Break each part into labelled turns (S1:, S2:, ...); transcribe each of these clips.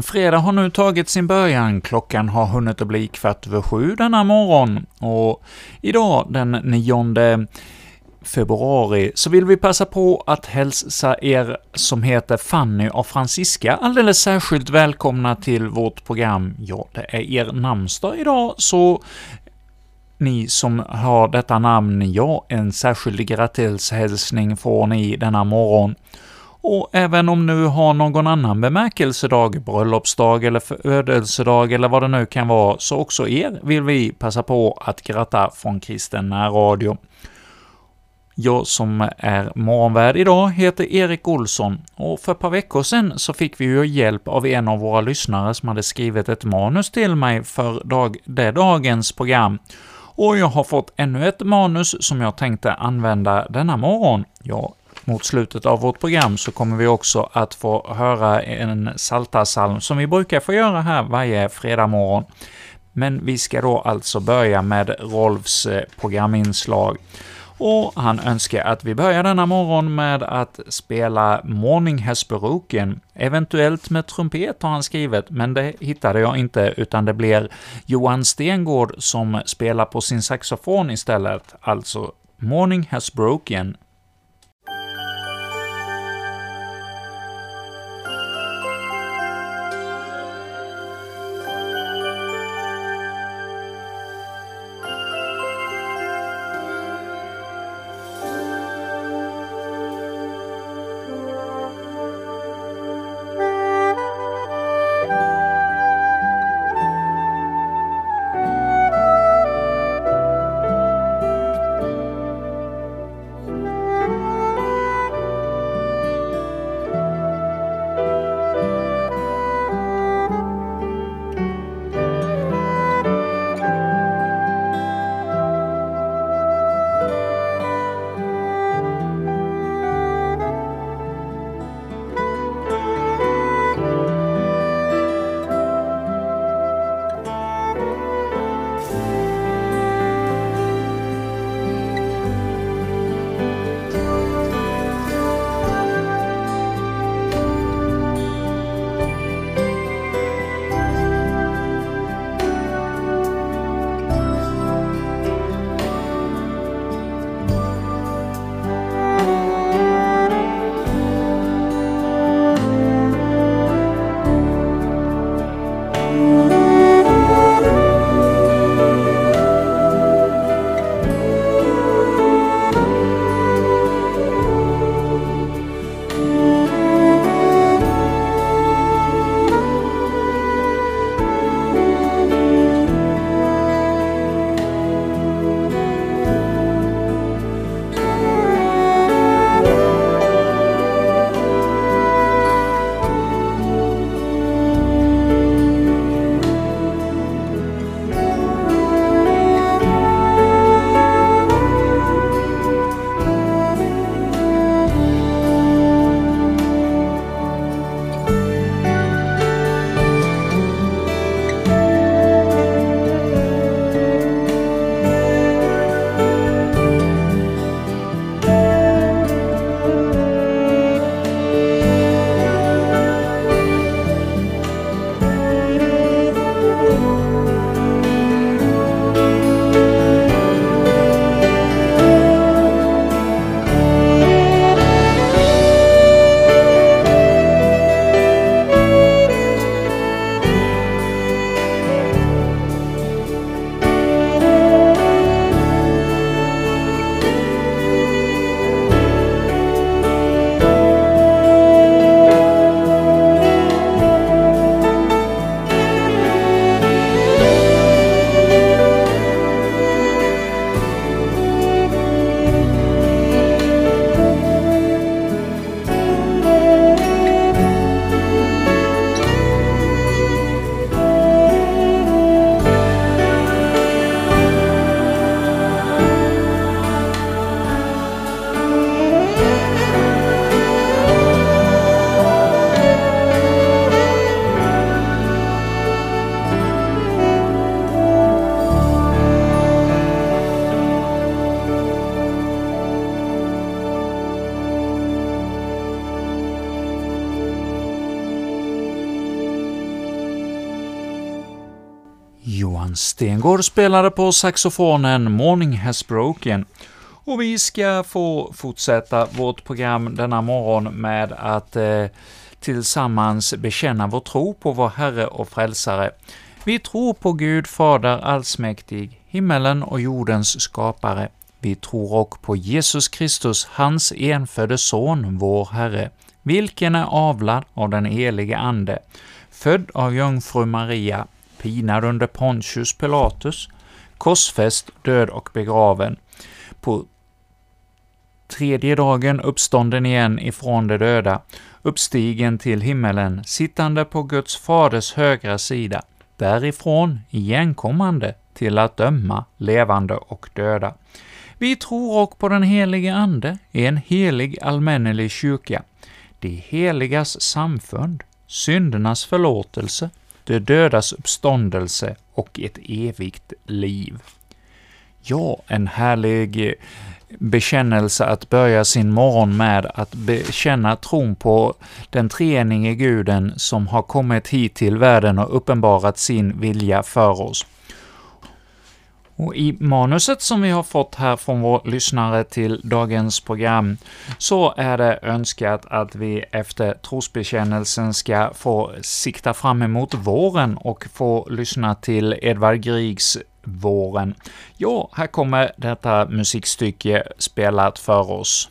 S1: En fredag har nu tagit sin början. Klockan har hunnit att bli kvart över sju denna morgon, och idag den 9 februari så vill vi passa på att hälsa er som heter Fanny och Francisca alldeles särskilt välkomna till vårt program. Ja, det är er namnsdag idag, så ni som har detta namn, ja, en särskild grattishälsning får ni denna morgon. Och även om nu har någon annan bemärkelsedag, bröllopsdag eller födelsedag eller vad det nu kan vara, så också er vill vi passa på att gratta från Kristen närradio. Jag som är morgonvärd idag heter Erik Olsson, och för ett par veckor sedan så fick vi ju hjälp av en av våra lyssnare som hade skrivit ett manus till mig för dag, det dagens program, och jag har fått ännu ett manus som jag tänkte använda denna morgon. Jag mot slutet av vårt program så kommer vi också att få höra en psaltarpsalm som vi brukar få göra här varje fredag morgon. Men vi ska då alltså börja med Rolfs eh, programinslag. Och han önskar att vi börjar denna morgon med att spela ”Morning has broken”. eventuellt med trumpet har han skrivit, men det hittade jag inte, utan det blir Johan Stengård som spelar på sin saxofon istället, alltså Morning Has Broken Stengård spelade på saxofonen Morning Has Broken. Och vi ska få fortsätta vårt program denna morgon med att eh, tillsammans bekänna vår tro på vår Herre och Frälsare. Vi tror på Gud Fader allsmäktig, himmelen och jordens skapare. Vi tror också på Jesus Kristus, hans enfödde Son, vår Herre, vilken är avlad av den helige Ande, född av jungfru Maria, pinad under Pontius Pilatus, korsfäst, död och begraven, på tredje dagen uppstånden igen ifrån de döda, uppstigen till himmelen, sittande på Guds faders högra sida, därifrån igenkommande till att döma levande och döda. Vi tror också på den helige Ande, en helig allmännelig kyrka, de heligas samfund, syndernas förlåtelse, de dödas uppståndelse och ett evigt liv. Ja, en härlig bekännelse att börja sin morgon med, att bekänna tron på den treenige guden som har kommit hit till världen och uppenbarat sin vilja för oss. Och I manuset som vi har fått här från vår lyssnare till dagens program, så är det önskat att vi efter trosbekännelsen ska få sikta fram emot våren och få lyssna till Edvard Griegs Våren. Ja, här kommer detta musikstycke spelat för oss.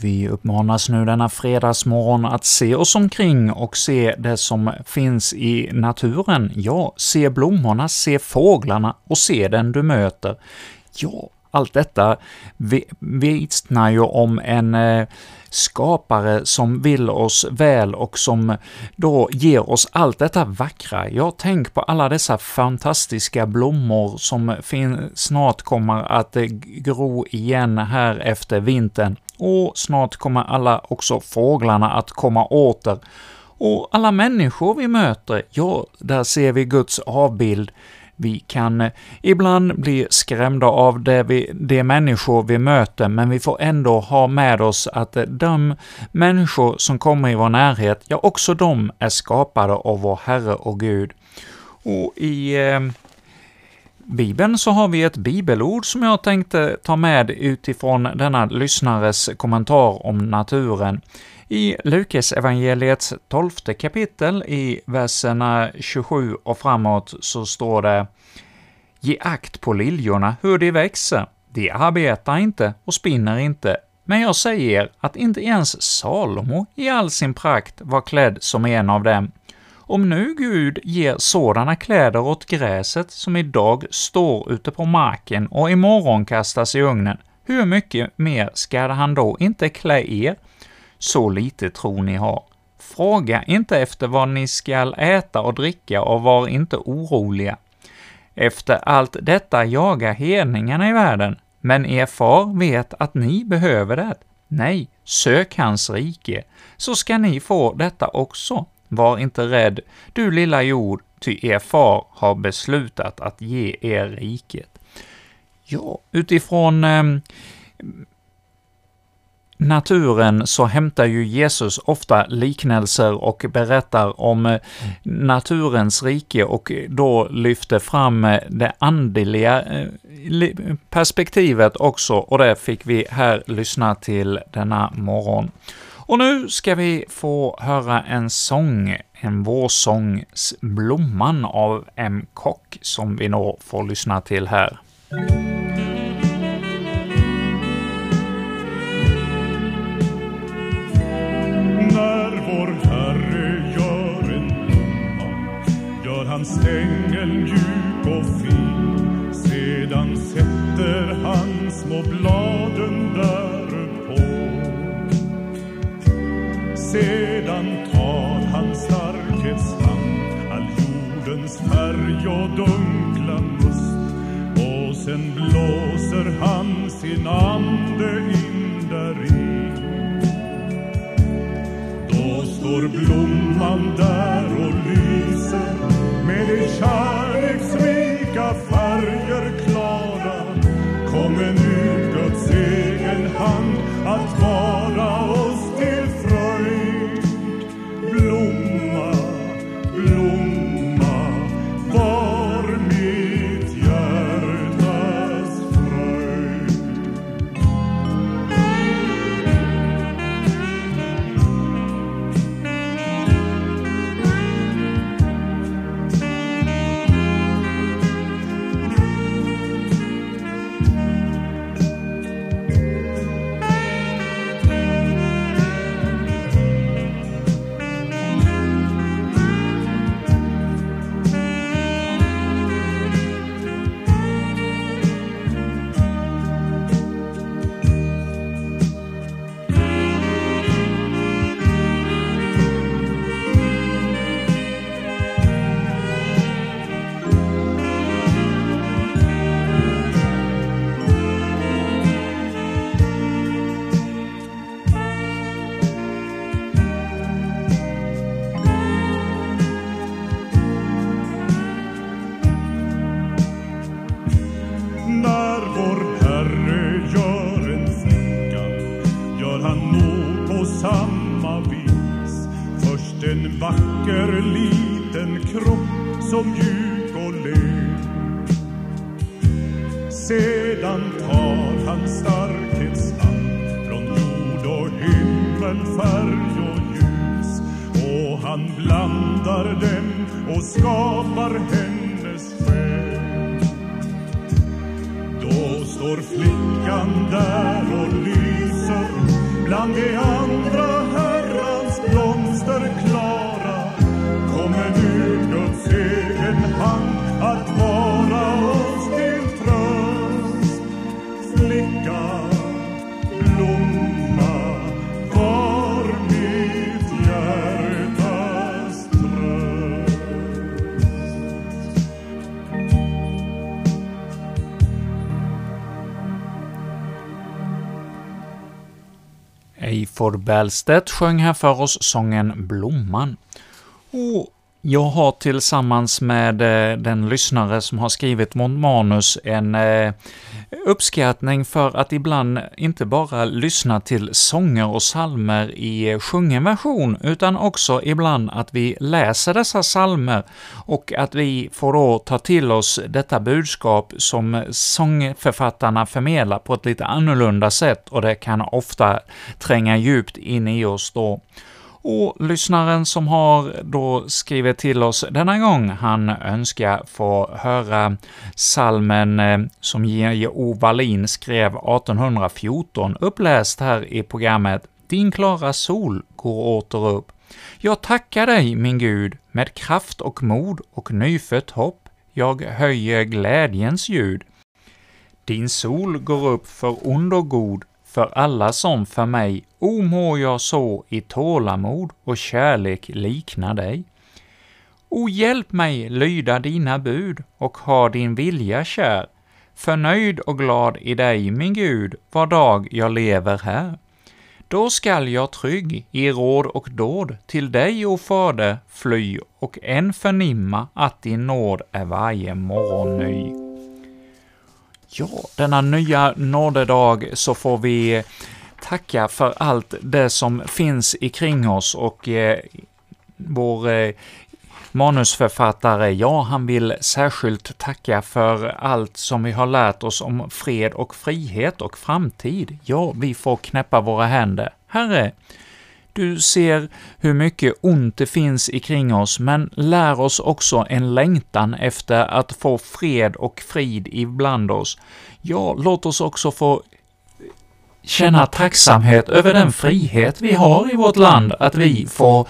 S1: Vi uppmanas nu denna fredagsmorgon att se oss omkring och se det som finns i naturen. Ja, se blommorna, se fåglarna och se den du möter. Ja, allt detta vittnar ju om en eh, skapare som vill oss väl och som då ger oss allt detta vackra. Ja, tänk på alla dessa fantastiska blommor som snart kommer att eh, gro igen här efter vintern, och snart kommer alla också fåglarna att komma åter. Och alla människor vi möter, ja, där ser vi Guds avbild vi kan eh, ibland bli skrämda av det vi, de människor vi möter, men vi får ändå ha med oss att eh, de människor som kommer i vår närhet, ja, också de är skapade av vår Herre och Gud. Och i eh, Bibeln så har vi ett bibelord som jag tänkte ta med utifrån denna lyssnares kommentar om naturen. I Lukas evangeliets tolfte kapitel, i verserna 27 och framåt, så står det ”Ge akt på liljorna, hur de växer. De arbetar inte och spinner inte, men jag säger att inte ens Salomo i all sin prakt var klädd som en av dem. Om nu Gud ger sådana kläder åt gräset som idag står ute på marken och imorgon kastas i ugnen, hur mycket mer skall han då inte klä er, så lite tro ni har. Fråga inte efter vad ni skall äta och dricka och var inte oroliga. Efter allt detta jagar hedningarna i världen, men er far vet att ni behöver det. Nej, sök hans rike, så ska ni få detta också. Var inte rädd, du lilla jord, ty er far har beslutat att ge er riket. Ja, utifrån eh, naturen så hämtar ju Jesus ofta liknelser och berättar om eh, naturens rike och då lyfter fram eh, det andliga eh, perspektivet också, och det fick vi här lyssna till denna morgon. Och nu ska vi få höra en sång, en vårsång, Blomman av M. Kock, som vi nog får lyssna till här.
S2: hans ängel mjuk och fin Sedan sätter han små blad Sedan tar han starkhetshand all jordens färg och dunkla must. Och sen blåser han sin ande in däri Då står blomman där och lyser med det kärleksrika och Sedan tar han starkhetshand från jord och himmel, färg och ljus. Och han blandar dem och skapar hennes själ. Då står flickan där och lyser bland de andra
S1: Ford Bellstedt sjöng här för oss sången Blomman. Och jag har tillsammans med eh, den lyssnare som har skrivit vårt manus en eh, uppskattning för att ibland inte bara lyssna till sånger och salmer i eh, sjungen version, utan också ibland att vi läser dessa salmer och att vi får då ta till oss detta budskap som sångförfattarna förmedlar på ett lite annorlunda sätt, och det kan ofta tränga djupt in i oss då. Och lyssnaren som har då skrivit till oss denna gång, han önskar få höra salmen eh, som J.O. Wallin skrev 1814, uppläst här i programmet ”Din klara sol går åter upp”. Jag tackar dig, min Gud, med kraft och mod och nyfött hopp. Jag höjer glädjens ljud. Din sol går upp för ond och god, för alla som för mig, o må jag så i tålamod och kärlek likna dig. O hjälp mig lyda dina bud och ha din vilja kär, förnöjd och glad i dig, min Gud, var dag jag lever här. Då skall jag trygg i råd och dåd till dig, o Fader, fly och än förnimma att din nåd är varje morgon ny. Ja, denna nya nådedag så får vi tacka för allt det som finns ikring oss och eh, vår eh, manusförfattare, ja, han vill särskilt tacka för allt som vi har lärt oss om fred och frihet och framtid. Ja, vi får knäppa våra händer. Herre, du ser hur mycket ont det finns ikring oss, men lär oss också en längtan efter att få fred och frid ibland oss. Ja, låt oss också få känna tacksamhet över den frihet vi har i vårt land, att vi får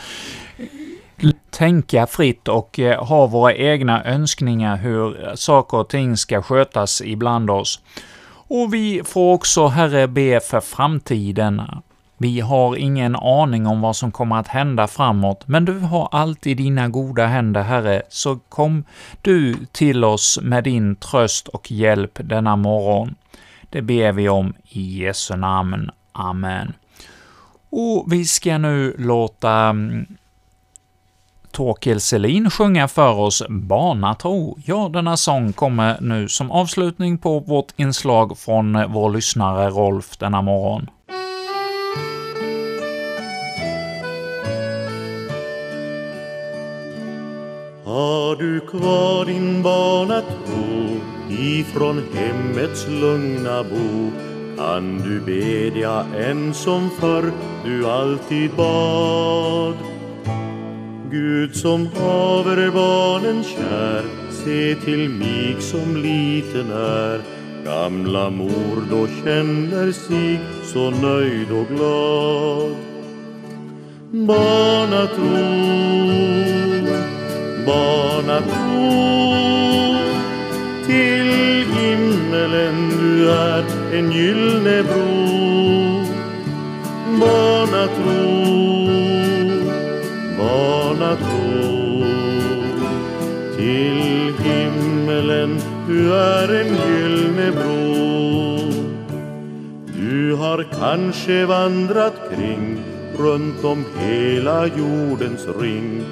S1: tänka fritt och eh, ha våra egna önskningar hur saker och ting ska skötas ibland oss. Och vi får också, Herre, be för framtiden, vi har ingen aning om vad som kommer att hända framåt, men du har allt i dina goda händer, Herre, så kom du till oss med din tröst och hjälp denna morgon. Det ber vi om i Jesu namn. Amen. Och vi ska nu låta mm, Torkel Selin sjunga för oss Barnatro. Ja, denna sång kommer nu som avslutning på vårt inslag från vår lyssnare Rolf denna morgon.
S3: Har du kvar din barnatro ifrån hemmets lugna bo kan du bedja än som förr du alltid bad. Gud som haver barnen kär, se till mig som liten är. Gamla mor då känner sig så nöjd och glad. Barnatro barnatro Till himmelen du är en gyllene bro Barnatro, barnatro Till himmelen du är en gyllene bro Du har kanske vandrat kring runt om hela jordens ring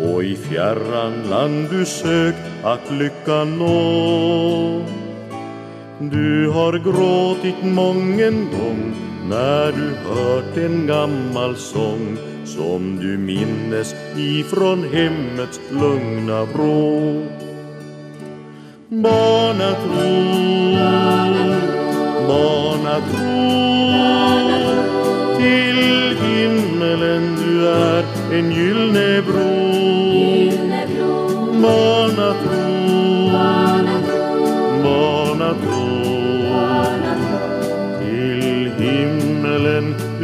S3: och i fjärran land du sökt att lyckan nå. Du har gråtit mången gång när du hört en gammal sång som du minnes ifrån hemmets lugna vrå. Barnatro, barnatro,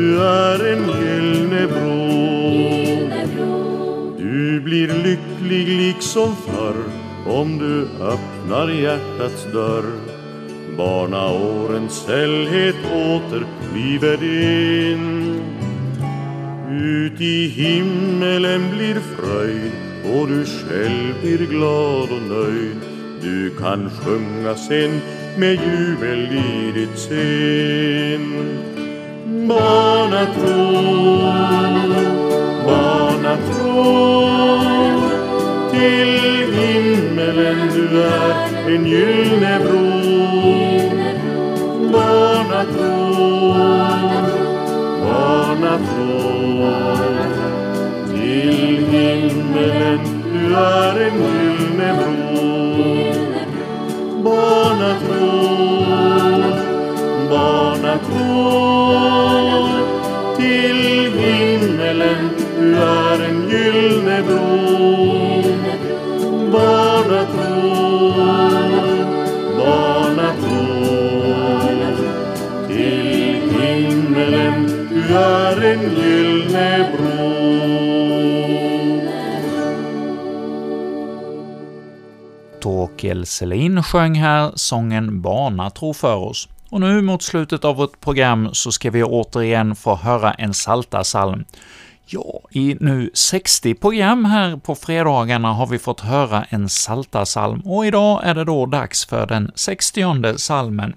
S3: du är en gyllene bro. Du blir lycklig liksom förr om du öppnar hjärtats dörr. Barnaårens sällhet åter kliver in. Ut i himmelen blir fröjd och du själv blir glad och nöjd. Du kan sjunga sen med jubel i ditt sen. Barnatro, barnatro till himmelen du är en gyllene bro. Barnatro, barnatro till himmelen du är en gyllene bro. Barnatro, barnatro till himmelen du är en gyllene bro. Barnatro, barnatro till himmelen du är en gyllene bro.
S1: Torkel Selin sjöng här sången Barnatro för oss. Och nu mot slutet av vårt program så ska vi återigen få höra en Saltarsalm. Ja, i nu 60 program här på fredagarna har vi fått höra en Saltarsalm och idag är det då dags för den 60 salmen.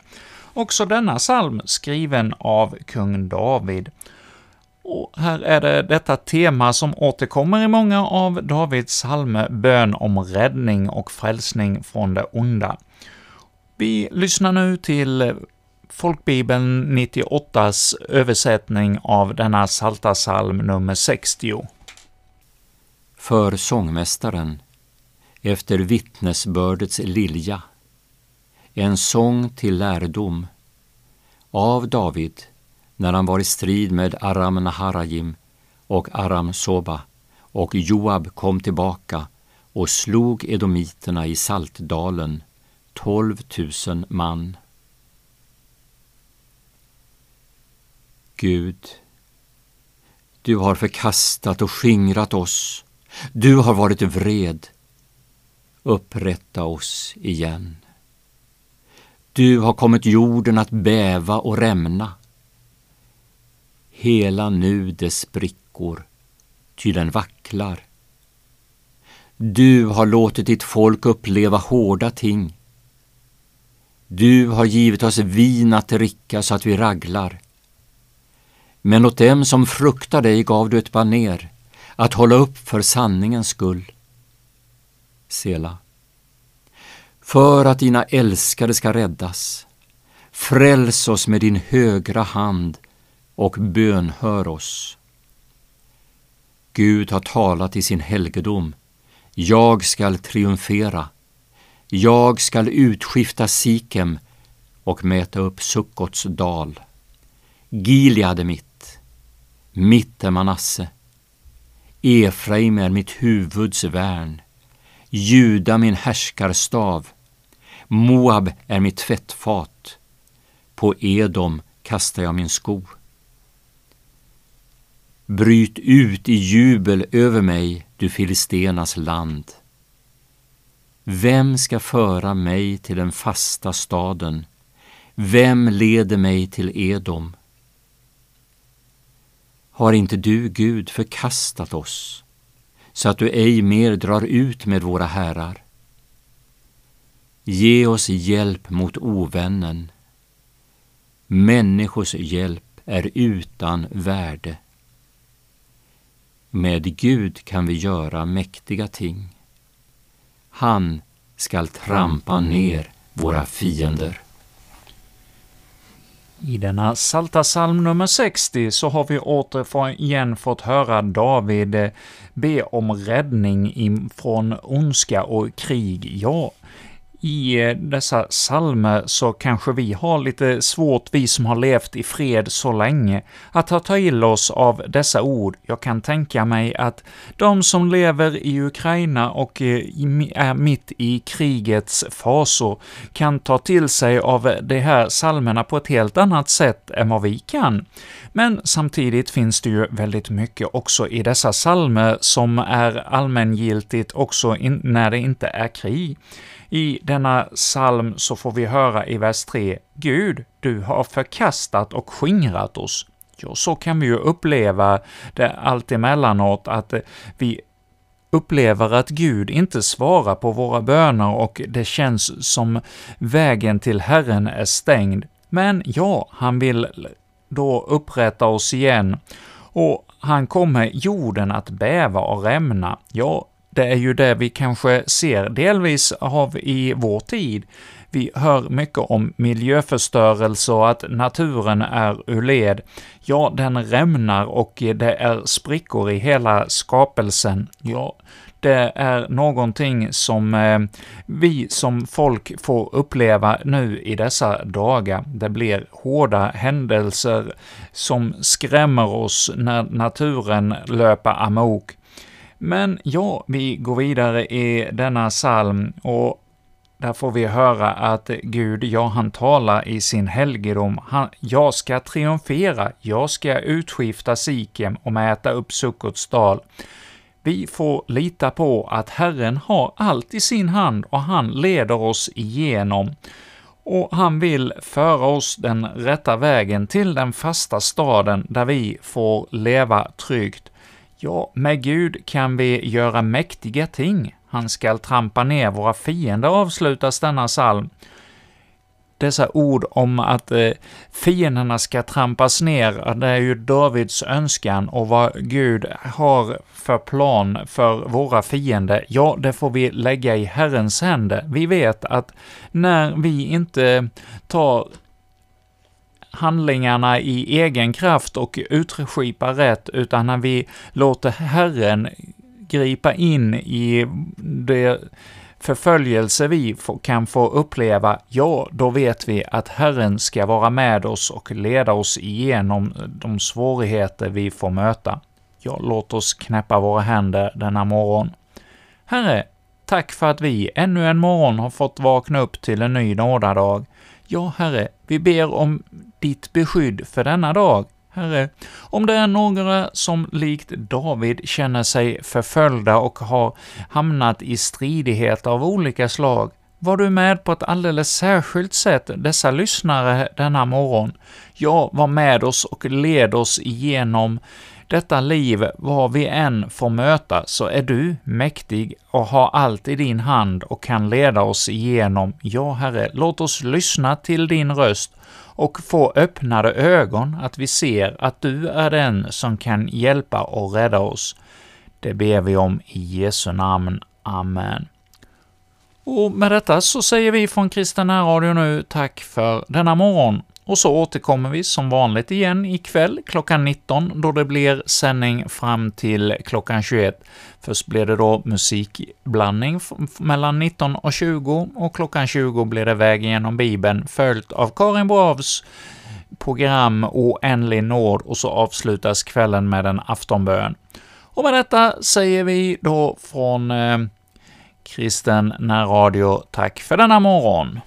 S1: Också denna salm skriven av kung David. Och här är det detta tema som återkommer i många av Davids psalmer, bön om räddning och frälsning från det onda. Vi lyssnar nu till Folkbibeln 98s översättning av denna Psaltarpsalm nummer 60.
S4: För sångmästaren, efter vittnesbördets lilja, en sång till lärdom, av David, när han var i strid med Aram Naharajim och Aram Soba, och Joab kom tillbaka och slog edomiterna i Saltdalen, tolv tusen man. Gud, du har förkastat och skingrat oss. Du har varit vred. Upprätta oss igen. Du har kommit jorden att bäva och rämna. Hela nu dess sprickor, ty den vacklar. Du har låtit ditt folk uppleva hårda ting. Du har givit oss vin att dricka så att vi raglar. Men åt dem som fruktar dig gav du ett baner, att hålla upp för sanningens skull. Sela. För att dina älskade ska räddas, fräls oss med din högra hand och bönhör oss. Gud har talat i sin helgedom. Jag skall triumfera. Jag skall utskifta Sikem och mäta upp Sukkots dal. Gilead är mitt, mitt är Manasse. Efraim är mitt huvuds värn. Juda min härskarstav. Moab är mitt tvättfat. På Edom kastar jag min sko. Bryt ut i jubel över mig, du filistenas land. Vem ska föra mig till den fasta staden? Vem leder mig till Edom? Har inte du, Gud, förkastat oss så att du ej mer drar ut med våra herrar? Ge oss hjälp mot ovännen. Människors hjälp är utan värde. Med Gud kan vi göra mäktiga ting. Han skall trampa ner våra fiender.
S1: I denna Salta psalm nummer 60 så har vi återigen fått höra David eh, be om räddning från ondska och krig. Ja, i eh, dessa salmer så kanske vi har lite svårt, vi som har levt i fred så länge, att ta till oss av dessa ord. Jag kan tänka mig att de som lever i Ukraina och eh, är mitt i krigets fasor kan ta till sig av de här salmerna på ett helt annat sätt än vad vi kan. Men samtidigt finns det ju väldigt mycket också i dessa salmer som är allmängiltigt också när det inte är krig. I denna psalm så får vi höra i vers 3, ”Gud, du har förkastat och skingrat oss”. Ja, så kan vi ju uppleva det allt emellanåt, att eh, vi upplever att Gud inte svarar på våra böner och det känns som vägen till Herren är stängd. Men ja, han vill då upprätta oss igen, och han kommer jorden att bäva och rämna. Ja, det är ju det vi kanske ser delvis av i vår tid. Vi hör mycket om miljöförstörelse och att naturen är ur led. Ja, den rämnar och det är sprickor i hela skapelsen. Ja, det är någonting som eh, vi som folk får uppleva nu i dessa dagar. Det blir hårda händelser som skrämmer oss när naturen löper amok. Men ja, vi går vidare i denna psalm och där får vi höra att Gud, ja, han talar i sin helgedom. Han, jag ska triumfera, jag ska utskifta Sikem och mäta upp Sukkots dal. Vi får lita på att Herren har allt i sin hand och han leder oss igenom. Och han vill föra oss den rätta vägen till den fasta staden där vi får leva tryggt. Ja, med Gud kan vi göra mäktiga ting. Han skall trampa ner våra fiender, avslutas denna psalm. Dessa ord om att eh, fienderna ska trampas ner, det är ju Davids önskan och vad Gud har för plan för våra fiender, ja, det får vi lägga i Herrens händer. Vi vet att när vi inte tar handlingarna i egen kraft och utskipa rätt, utan när vi låter Herren gripa in i det förföljelse vi kan få uppleva, ja, då vet vi att Herren ska vara med oss och leda oss igenom de svårigheter vi får möta. Ja, låt oss knäppa våra händer denna morgon. Herre, tack för att vi ännu en morgon har fått vakna upp till en ny nådadag. Ja, Herre, vi ber om ditt beskydd för denna dag. Herre, om det är några som likt David känner sig förföljda och har hamnat i stridighet av olika slag, var du med på ett alldeles särskilt sätt dessa lyssnare denna morgon. Ja, var med oss och led oss igenom detta liv, vad vi än får möta, så är du mäktig och har allt i din hand och kan leda oss igenom. Ja, Herre, låt oss lyssna till din röst och få öppnade ögon, att vi ser att du är den som kan hjälpa och rädda oss. Det ber vi om i Jesu namn. Amen. Och med detta så säger vi från Kristen Radio nu tack för denna morgon. Och så återkommer vi som vanligt igen ikväll klockan 19, då det blir sändning fram till klockan 21. Först blir det då musikblandning mellan 19 och 20, och klockan 20 blir det Väg genom Bibeln, följt av Karin Bravs program Oändlig nåd, och så avslutas kvällen med en aftonbön. Och med detta säger vi då från eh, Kristen närradio tack för denna morgon.